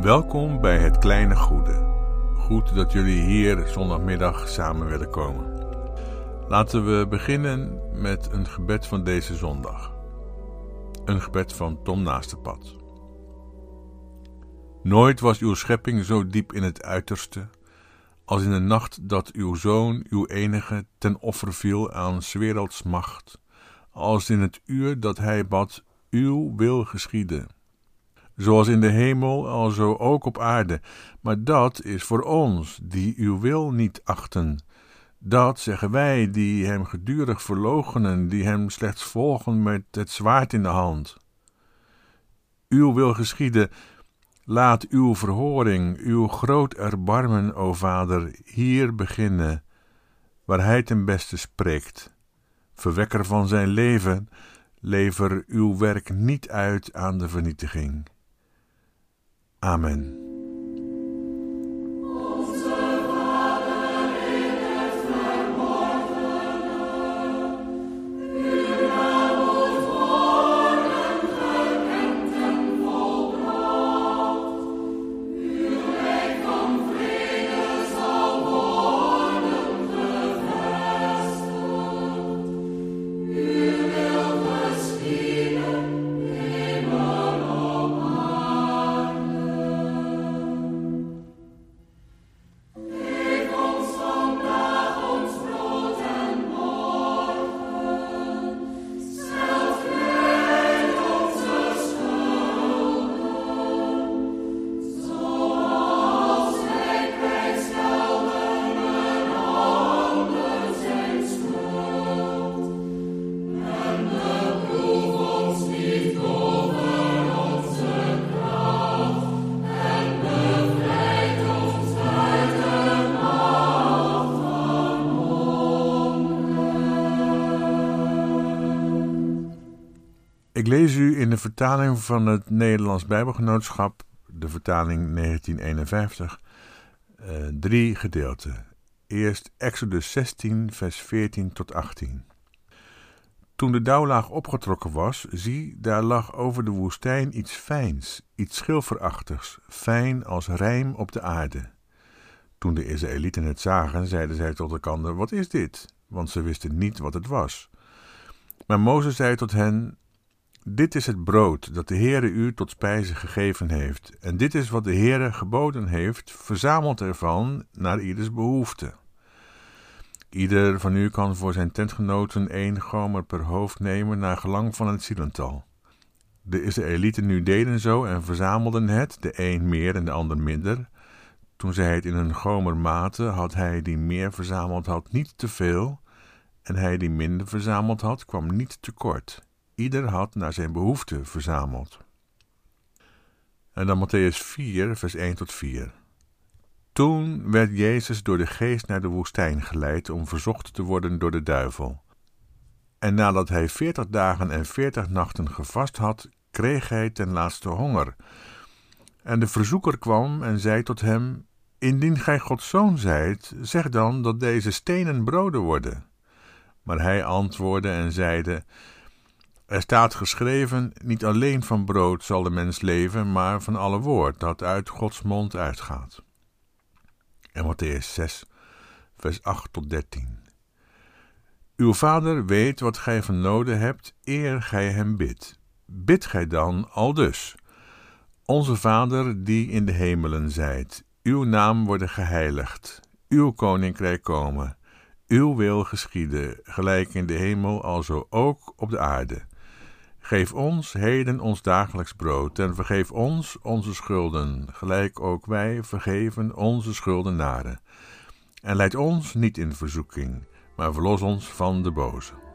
Welkom bij het kleine goede. Goed dat jullie hier zondagmiddag samen willen komen. Laten we beginnen met een gebed van deze zondag. Een gebed van Tom Naasterpad. Nooit was uw schepping zo diep in het uiterste, als in de nacht dat uw zoon, uw enige, ten offer viel aan werelds macht, als in het uur dat hij bad, uw wil geschieden zoals in de hemel, alzo ook op aarde. Maar dat is voor ons, die uw wil niet achten. Dat zeggen wij, die hem gedurig verloochenen, die hem slechts volgen met het zwaard in de hand. Uw wil geschieden, laat uw verhoring, uw groot erbarmen, o Vader, hier beginnen, waar hij ten beste spreekt. Verwekker van zijn leven, lever uw werk niet uit aan de vernietiging. Amen. Ik lees u in de vertaling van het Nederlands Bijbelgenootschap, de vertaling 1951, uh, drie gedeelten. Eerst Exodus 16, vers 14 tot 18. Toen de dauwlaag opgetrokken was, zie, daar lag over de woestijn iets fijns, iets schilferachtigs, fijn als rijm op de aarde. Toen de Israëlieten het zagen, zeiden zij tot elkaar: Wat is dit? Want ze wisten niet wat het was. Maar Mozes zei tot hen: dit is het brood dat de Heere u tot spijze gegeven heeft, en dit is wat de Heere geboden heeft, verzamelt ervan naar ieders behoefte. Ieder van u kan voor zijn tentgenoten één gomer per hoofd nemen naar gelang van het zielental. De Israëlieten nu deden zo en verzamelden het, de een meer en de ander minder. Toen zij het in een gomer maten, had hij die meer verzameld had niet te veel, en hij die minder verzameld had, kwam niet tekort. Ieder had naar zijn behoefte verzameld. En dan Matthäus 4, vers 1 tot 4. Toen werd Jezus door de geest naar de woestijn geleid om verzocht te worden door de duivel. En nadat hij veertig dagen en veertig nachten gevast had, kreeg hij ten laatste honger. En de verzoeker kwam en zei tot hem: Indien gij Gods zoon zijt, zeg dan dat deze stenen broden worden. Maar hij antwoordde en zeide: er staat geschreven: Niet alleen van brood zal de mens leven, maar van alle woord dat uit Gods mond uitgaat. En Matthäus 6, vers 8 tot 13. Uw vader weet wat gij van noden hebt, eer gij hem bidt. Bid gij dan al dus. Onze Vader die in de hemelen zijt, uw naam worden geheiligd, uw koninkrijk komen, uw wil geschieden, gelijk in de hemel, alzo ook op de aarde. Geef ons heden ons dagelijks brood en vergeef ons onze schulden, gelijk ook wij vergeven onze schuldenaren. En leid ons niet in verzoeking, maar verlos ons van de boze.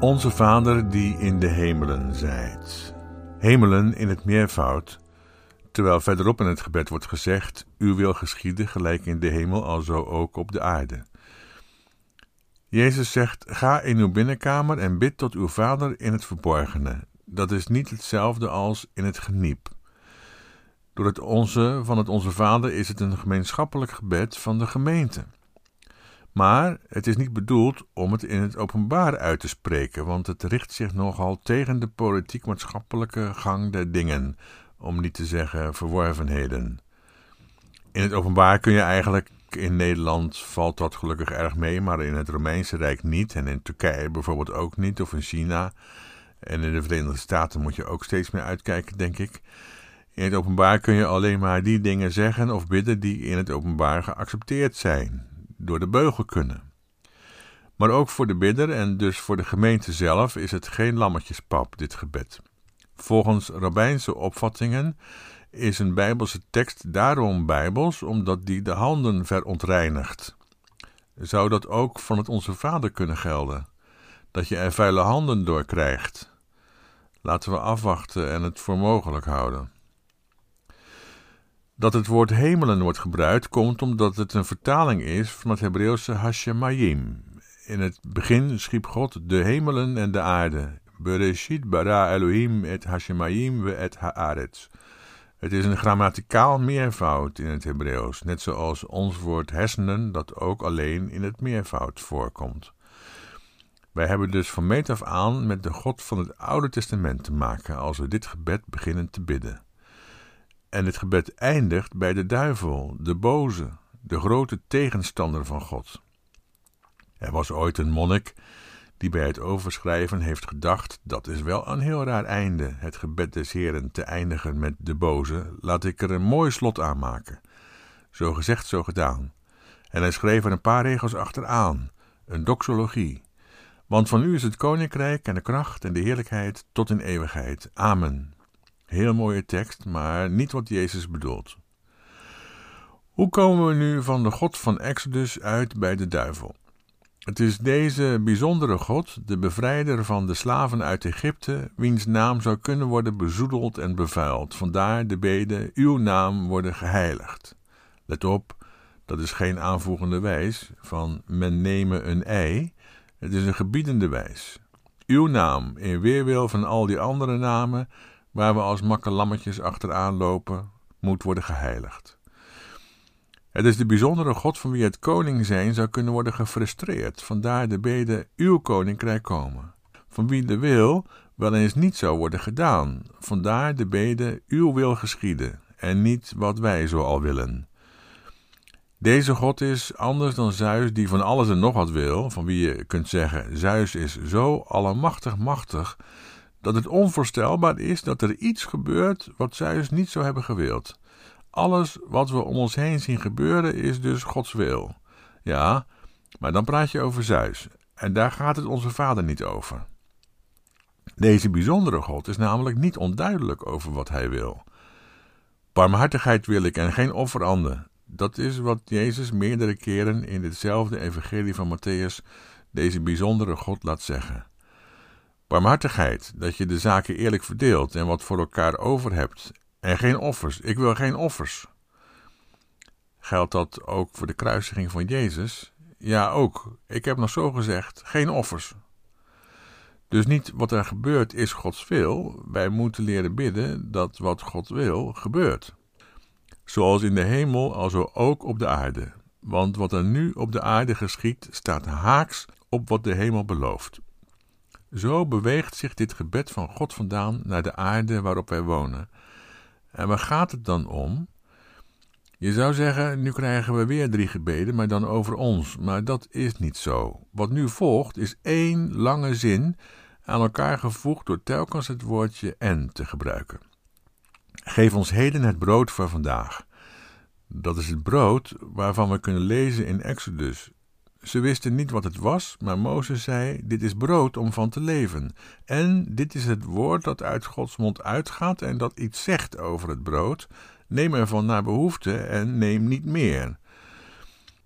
Onze Vader die in de hemelen zijt. Hemelen in het meervoud, terwijl verderop in het gebed wordt gezegd: Uw wil geschieden, gelijk in de hemel, alzo ook op de aarde. Jezus zegt: Ga in uw binnenkamer en bid tot uw Vader in het verborgene. Dat is niet hetzelfde als in het geniep. Door het onze van het Onze Vader is het een gemeenschappelijk gebed van de gemeente. Maar het is niet bedoeld om het in het openbaar uit te spreken, want het richt zich nogal tegen de politiek-maatschappelijke gang der dingen, om niet te zeggen verworvenheden. In het openbaar kun je eigenlijk in Nederland valt dat gelukkig erg mee, maar in het Romeinse Rijk niet. En in Turkije bijvoorbeeld ook niet, of in China. En in de Verenigde Staten moet je ook steeds meer uitkijken, denk ik. In het openbaar kun je alleen maar die dingen zeggen of bidden die in het openbaar geaccepteerd zijn, door de beugel kunnen. Maar ook voor de bidder en dus voor de gemeente zelf is het geen lammetjespap, dit gebed. Volgens rabbijnse opvattingen is een bijbelse tekst daarom bijbels, omdat die de handen verontreinigt. Zou dat ook van het Onze Vader kunnen gelden? Dat je er vuile handen door krijgt? Laten we afwachten en het voor mogelijk houden. Dat het woord hemelen wordt gebruikt, komt omdat het een vertaling is van het Hebreeuwse Hashemayim. In het begin schiep God de hemelen en de aarde. Bereshit bara Elohim et Hashemayim we et haaretz. Het is een grammaticaal meervoud in het Hebreeuws, net zoals ons woord hersenen dat ook alleen in het meervoud voorkomt. Wij hebben dus van meet af aan met de God van het Oude Testament te maken als we dit gebed beginnen te bidden. En het gebed eindigt bij de duivel, de boze, de grote tegenstander van God. Er was ooit een monnik die bij het overschrijven heeft gedacht: dat is wel een heel raar einde, het gebed des Heren te eindigen met de boze, laat ik er een mooi slot aan maken. Zo gezegd, zo gedaan. En hij schreef er een paar regels achteraan, een doxologie. Want van u is het koninkrijk en de kracht en de heerlijkheid tot in eeuwigheid. Amen. Heel mooie tekst, maar niet wat Jezus bedoelt. Hoe komen we nu van de God van Exodus uit bij de duivel? Het is deze bijzondere God, de bevrijder van de slaven uit Egypte, wiens naam zou kunnen worden bezoedeld en bevuild. Vandaar de bede: Uw naam worden geheiligd. Let op, dat is geen aanvoegende wijs van men nemen een ei. Het is een gebiedende wijs. Uw naam, in weerwil van al die andere namen, waar we als makkelammetjes achteraan lopen, moet worden geheiligd. Het is de bijzondere God van wie het koning zijn zou kunnen worden gefrustreerd. Vandaar de bede: Uw koninkrijk komen. Van wie de wil wel eens niet zou worden gedaan. Vandaar de bede: Uw wil geschieden. En niet wat wij zo al willen. Deze God is anders dan Zeus, die van alles en nog wat wil, van wie je kunt zeggen: Zeus is zo allemachtig machtig, dat het onvoorstelbaar is dat er iets gebeurt wat Zeus niet zou hebben gewild. Alles wat we om ons heen zien gebeuren is dus Gods wil. Ja, maar dan praat je over Zeus. En daar gaat het onze vader niet over. Deze bijzondere God is namelijk niet onduidelijk over wat hij wil. Barmhartigheid wil ik en geen offeranden. Dat is wat Jezus meerdere keren in hetzelfde evangelie van Matthäus deze bijzondere God laat zeggen. Barmhartigheid, dat je de zaken eerlijk verdeelt en wat voor elkaar over hebt en geen offers. Ik wil geen offers. Geldt dat ook voor de kruisiging van Jezus? Ja, ook. Ik heb nog zo gezegd: geen offers. Dus niet wat er gebeurt is Gods wil. Wij moeten leren bidden dat wat God wil gebeurt. Zoals in de hemel, alzo ook op de aarde. Want wat er nu op de aarde geschiet, staat haaks op wat de hemel belooft. Zo beweegt zich dit gebed van God vandaan naar de aarde waarop wij wonen en waar gaat het dan om? Je zou zeggen, nu krijgen we weer drie gebeden, maar dan over ons. Maar dat is niet zo. Wat nu volgt is één lange zin aan elkaar gevoegd door telkens het woordje en te gebruiken. Geef ons heden het brood voor vandaag. Dat is het brood waarvan we kunnen lezen in Exodus. Ze wisten niet wat het was, maar Mozes zei: Dit is brood om van te leven. En dit is het woord dat uit Gods mond uitgaat en dat iets zegt over het brood. Neem ervan naar behoefte en neem niet meer.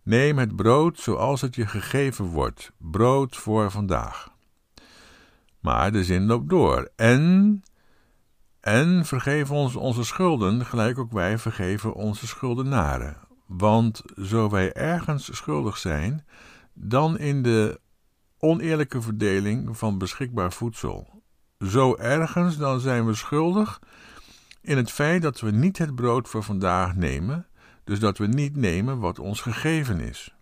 Neem het brood zoals het je gegeven wordt, brood voor vandaag. Maar de zin loopt door. En. En vergeef ons onze schulden, gelijk ook wij vergeven onze schuldenaren. Want zo wij ergens schuldig zijn, dan in de oneerlijke verdeling van beschikbaar voedsel. Zo ergens, dan zijn we schuldig In het feit dat we niet het brood voor vandaag nemen, dus dat we niet nemen wat ons gegeven is.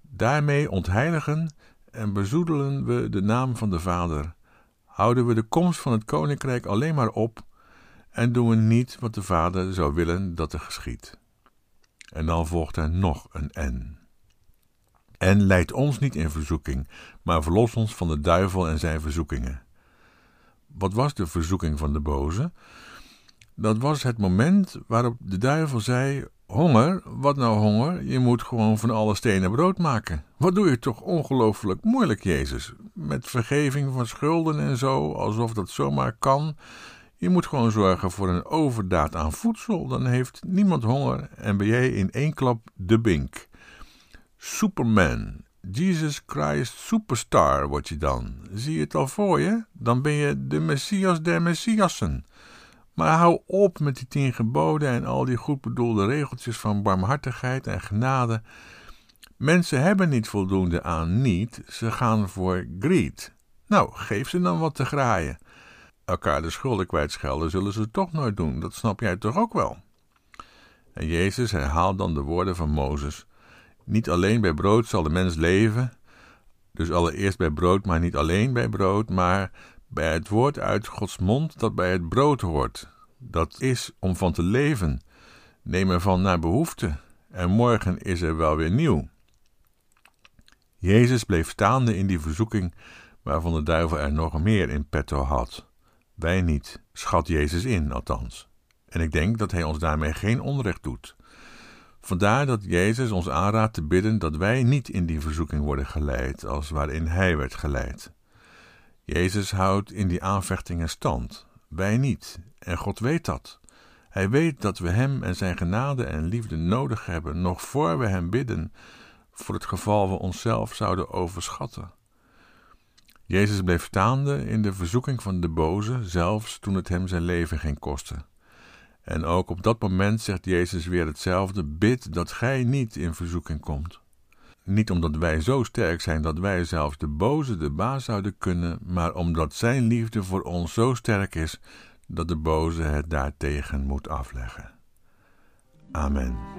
Daarmee ontheiligen en bezoedelen we de naam van de Vader, houden we de komst van het koninkrijk alleen maar op en doen we niet wat de Vader zou willen dat er geschiet. En dan volgt er nog een en. En leid ons niet in verzoeking, maar verlos ons van de duivel en zijn verzoekingen. Wat was de verzoeking van de boze? Dat was het moment waarop de duivel zei: Honger? Wat nou honger? Je moet gewoon van alle stenen brood maken. Wat doe je toch ongelooflijk moeilijk, Jezus? Met vergeving van schulden en zo, alsof dat zomaar kan. Je moet gewoon zorgen voor een overdaad aan voedsel. Dan heeft niemand honger en ben jij in één klap de bink. Superman, Jesus Christ Superstar word je dan. Zie je het al voor je? Dan ben je de Messias der Messiassen. Maar hou op met die tien geboden en al die goed bedoelde regeltjes van barmhartigheid en genade. Mensen hebben niet voldoende aan niet, ze gaan voor greed. Nou, geef ze dan wat te graaien. Elkaar de schulden kwijtschelden zullen ze toch nooit doen, dat snap jij toch ook wel? En Jezus herhaalt dan de woorden van Mozes. Niet alleen bij brood zal de mens leven, dus allereerst bij brood, maar niet alleen bij brood, maar bij het woord uit Gods mond dat bij het brood hoort. Dat is om van te leven. Neem ervan naar behoefte, en morgen is er wel weer nieuw. Jezus bleef staande in die verzoeking waarvan de duivel er nog meer in petto had. Wij niet, schat Jezus in althans. En ik denk dat hij ons daarmee geen onrecht doet. Vandaar dat Jezus ons aanraadt te bidden dat wij niet in die verzoeking worden geleid als waarin hij werd geleid. Jezus houdt in die aanvechtingen stand, wij niet, en God weet dat. Hij weet dat we Hem en Zijn genade en liefde nodig hebben, nog voor we Hem bidden, voor het geval we onszelf zouden overschatten. Jezus bleef staande in de verzoeking van de boze, zelfs toen het hem zijn leven ging kosten. En ook op dat moment zegt Jezus weer hetzelfde: Bid dat gij niet in verzoeking komt. Niet omdat wij zo sterk zijn dat wij zelfs de boze de baas zouden kunnen, maar omdat Zijn liefde voor ons zo sterk is dat de boze het daartegen moet afleggen. Amen.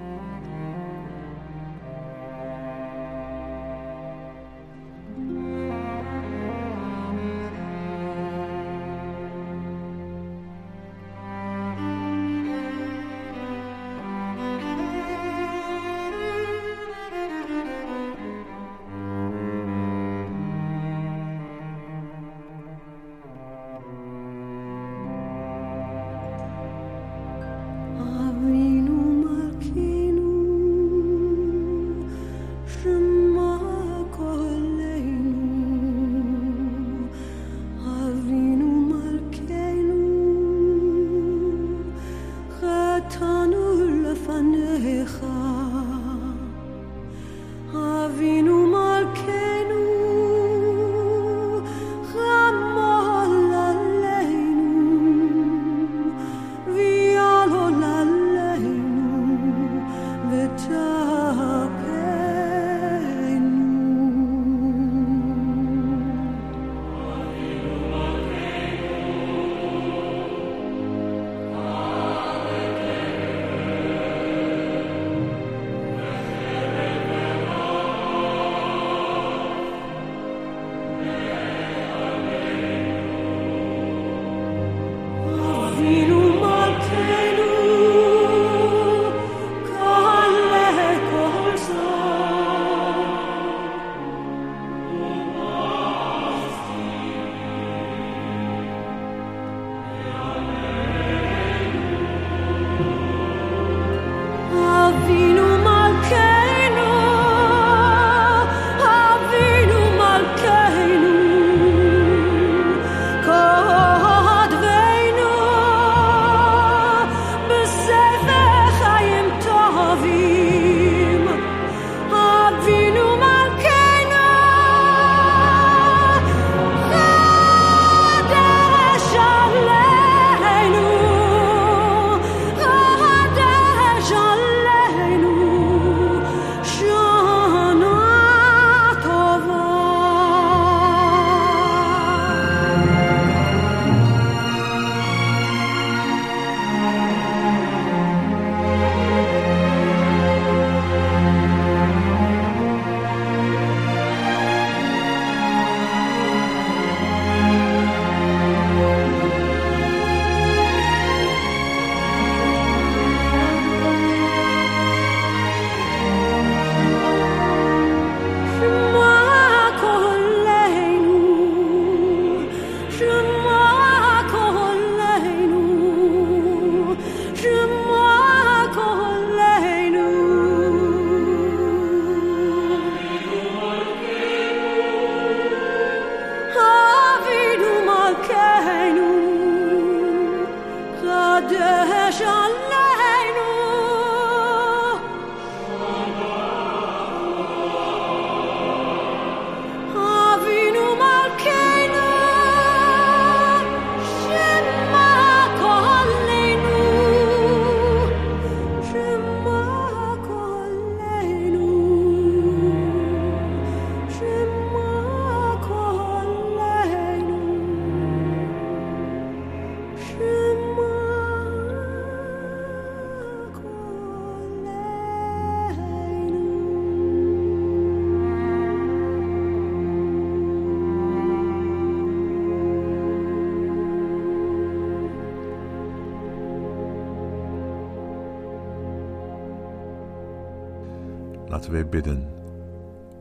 Bidden.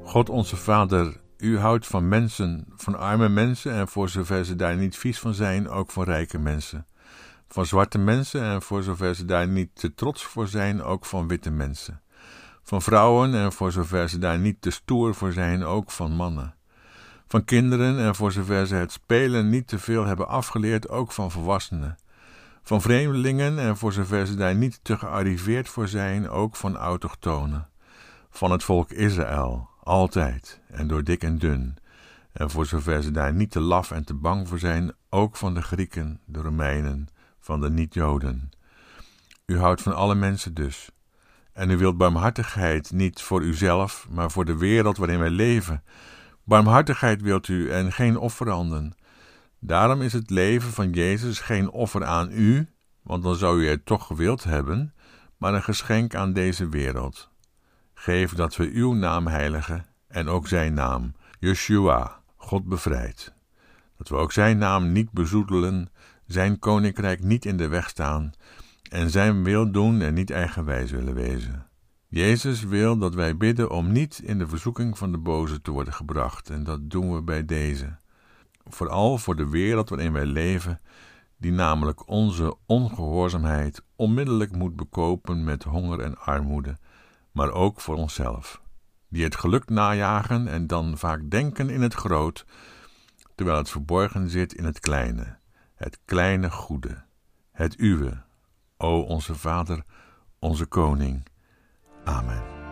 God onze Vader, u houdt van mensen, van arme mensen en voor zover ze daar niet vies van zijn, ook van rijke mensen. Van zwarte mensen en voor zover ze daar niet te trots voor zijn, ook van witte mensen. Van vrouwen en voor zover ze daar niet te stoer voor zijn, ook van mannen. Van kinderen en voor zover ze het spelen niet te veel hebben afgeleerd, ook van volwassenen. Van vreemdelingen en voor zover ze daar niet te gearriveerd voor zijn, ook van autochtonen. Van het volk Israël, altijd en door dik en dun. En voor zover ze daar niet te laf en te bang voor zijn, ook van de Grieken, de Romeinen, van de niet-Joden. U houdt van alle mensen dus. En u wilt barmhartigheid niet voor uzelf, maar voor de wereld waarin wij leven. Barmhartigheid wilt u en geen offeranden. Daarom is het leven van Jezus geen offer aan u, want dan zou u het toch gewild hebben, maar een geschenk aan deze wereld. Geef dat we uw naam heiligen en ook zijn naam, Yeshua, God bevrijdt. Dat we ook zijn naam niet bezoedelen, zijn koninkrijk niet in de weg staan en zijn wil doen en niet eigenwijs willen wezen. Jezus wil dat wij bidden om niet in de verzoeking van de boze te worden gebracht, en dat doen we bij deze. Vooral voor de wereld waarin wij leven, die namelijk onze ongehoorzaamheid onmiddellijk moet bekopen met honger en armoede, maar ook voor onszelf, die het geluk najagen en dan vaak denken in het groot, terwijl het verborgen zit in het kleine, het kleine goede, het uwe, o onze Vader, onze Koning. Amen.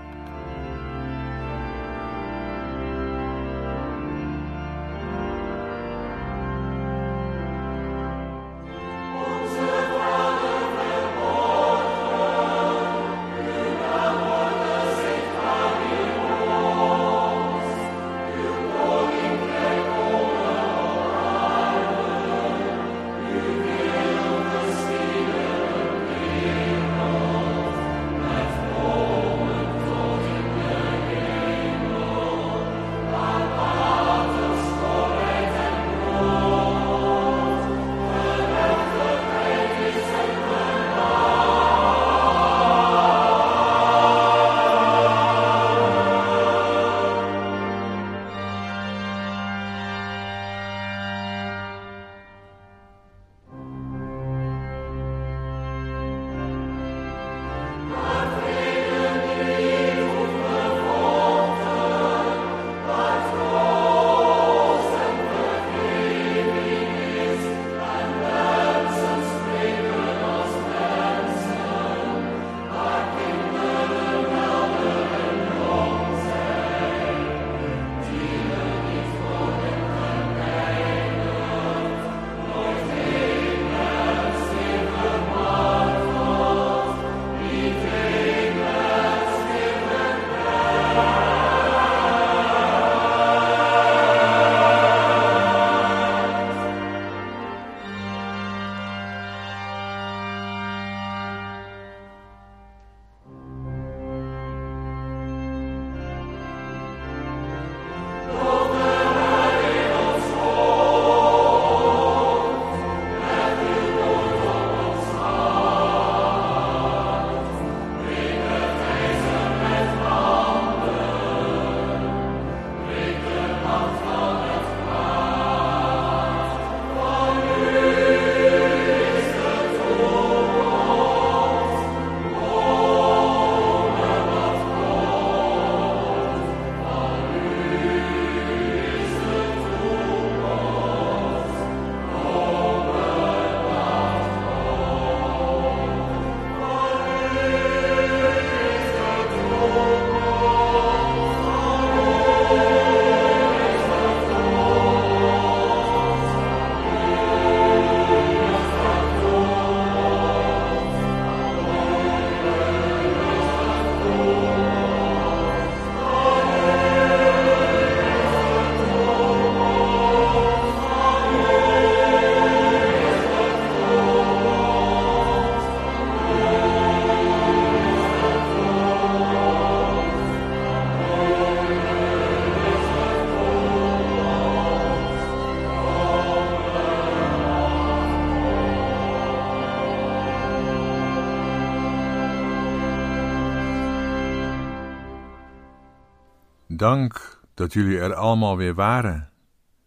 Dank dat jullie er allemaal weer waren.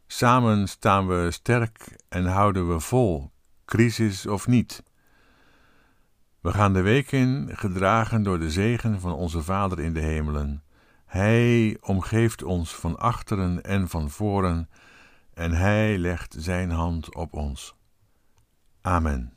Samen staan we sterk en houden we vol, crisis of niet. We gaan de week in, gedragen door de zegen van onze Vader in de hemelen. Hij omgeeft ons van achteren en van voren, en Hij legt Zijn hand op ons. Amen.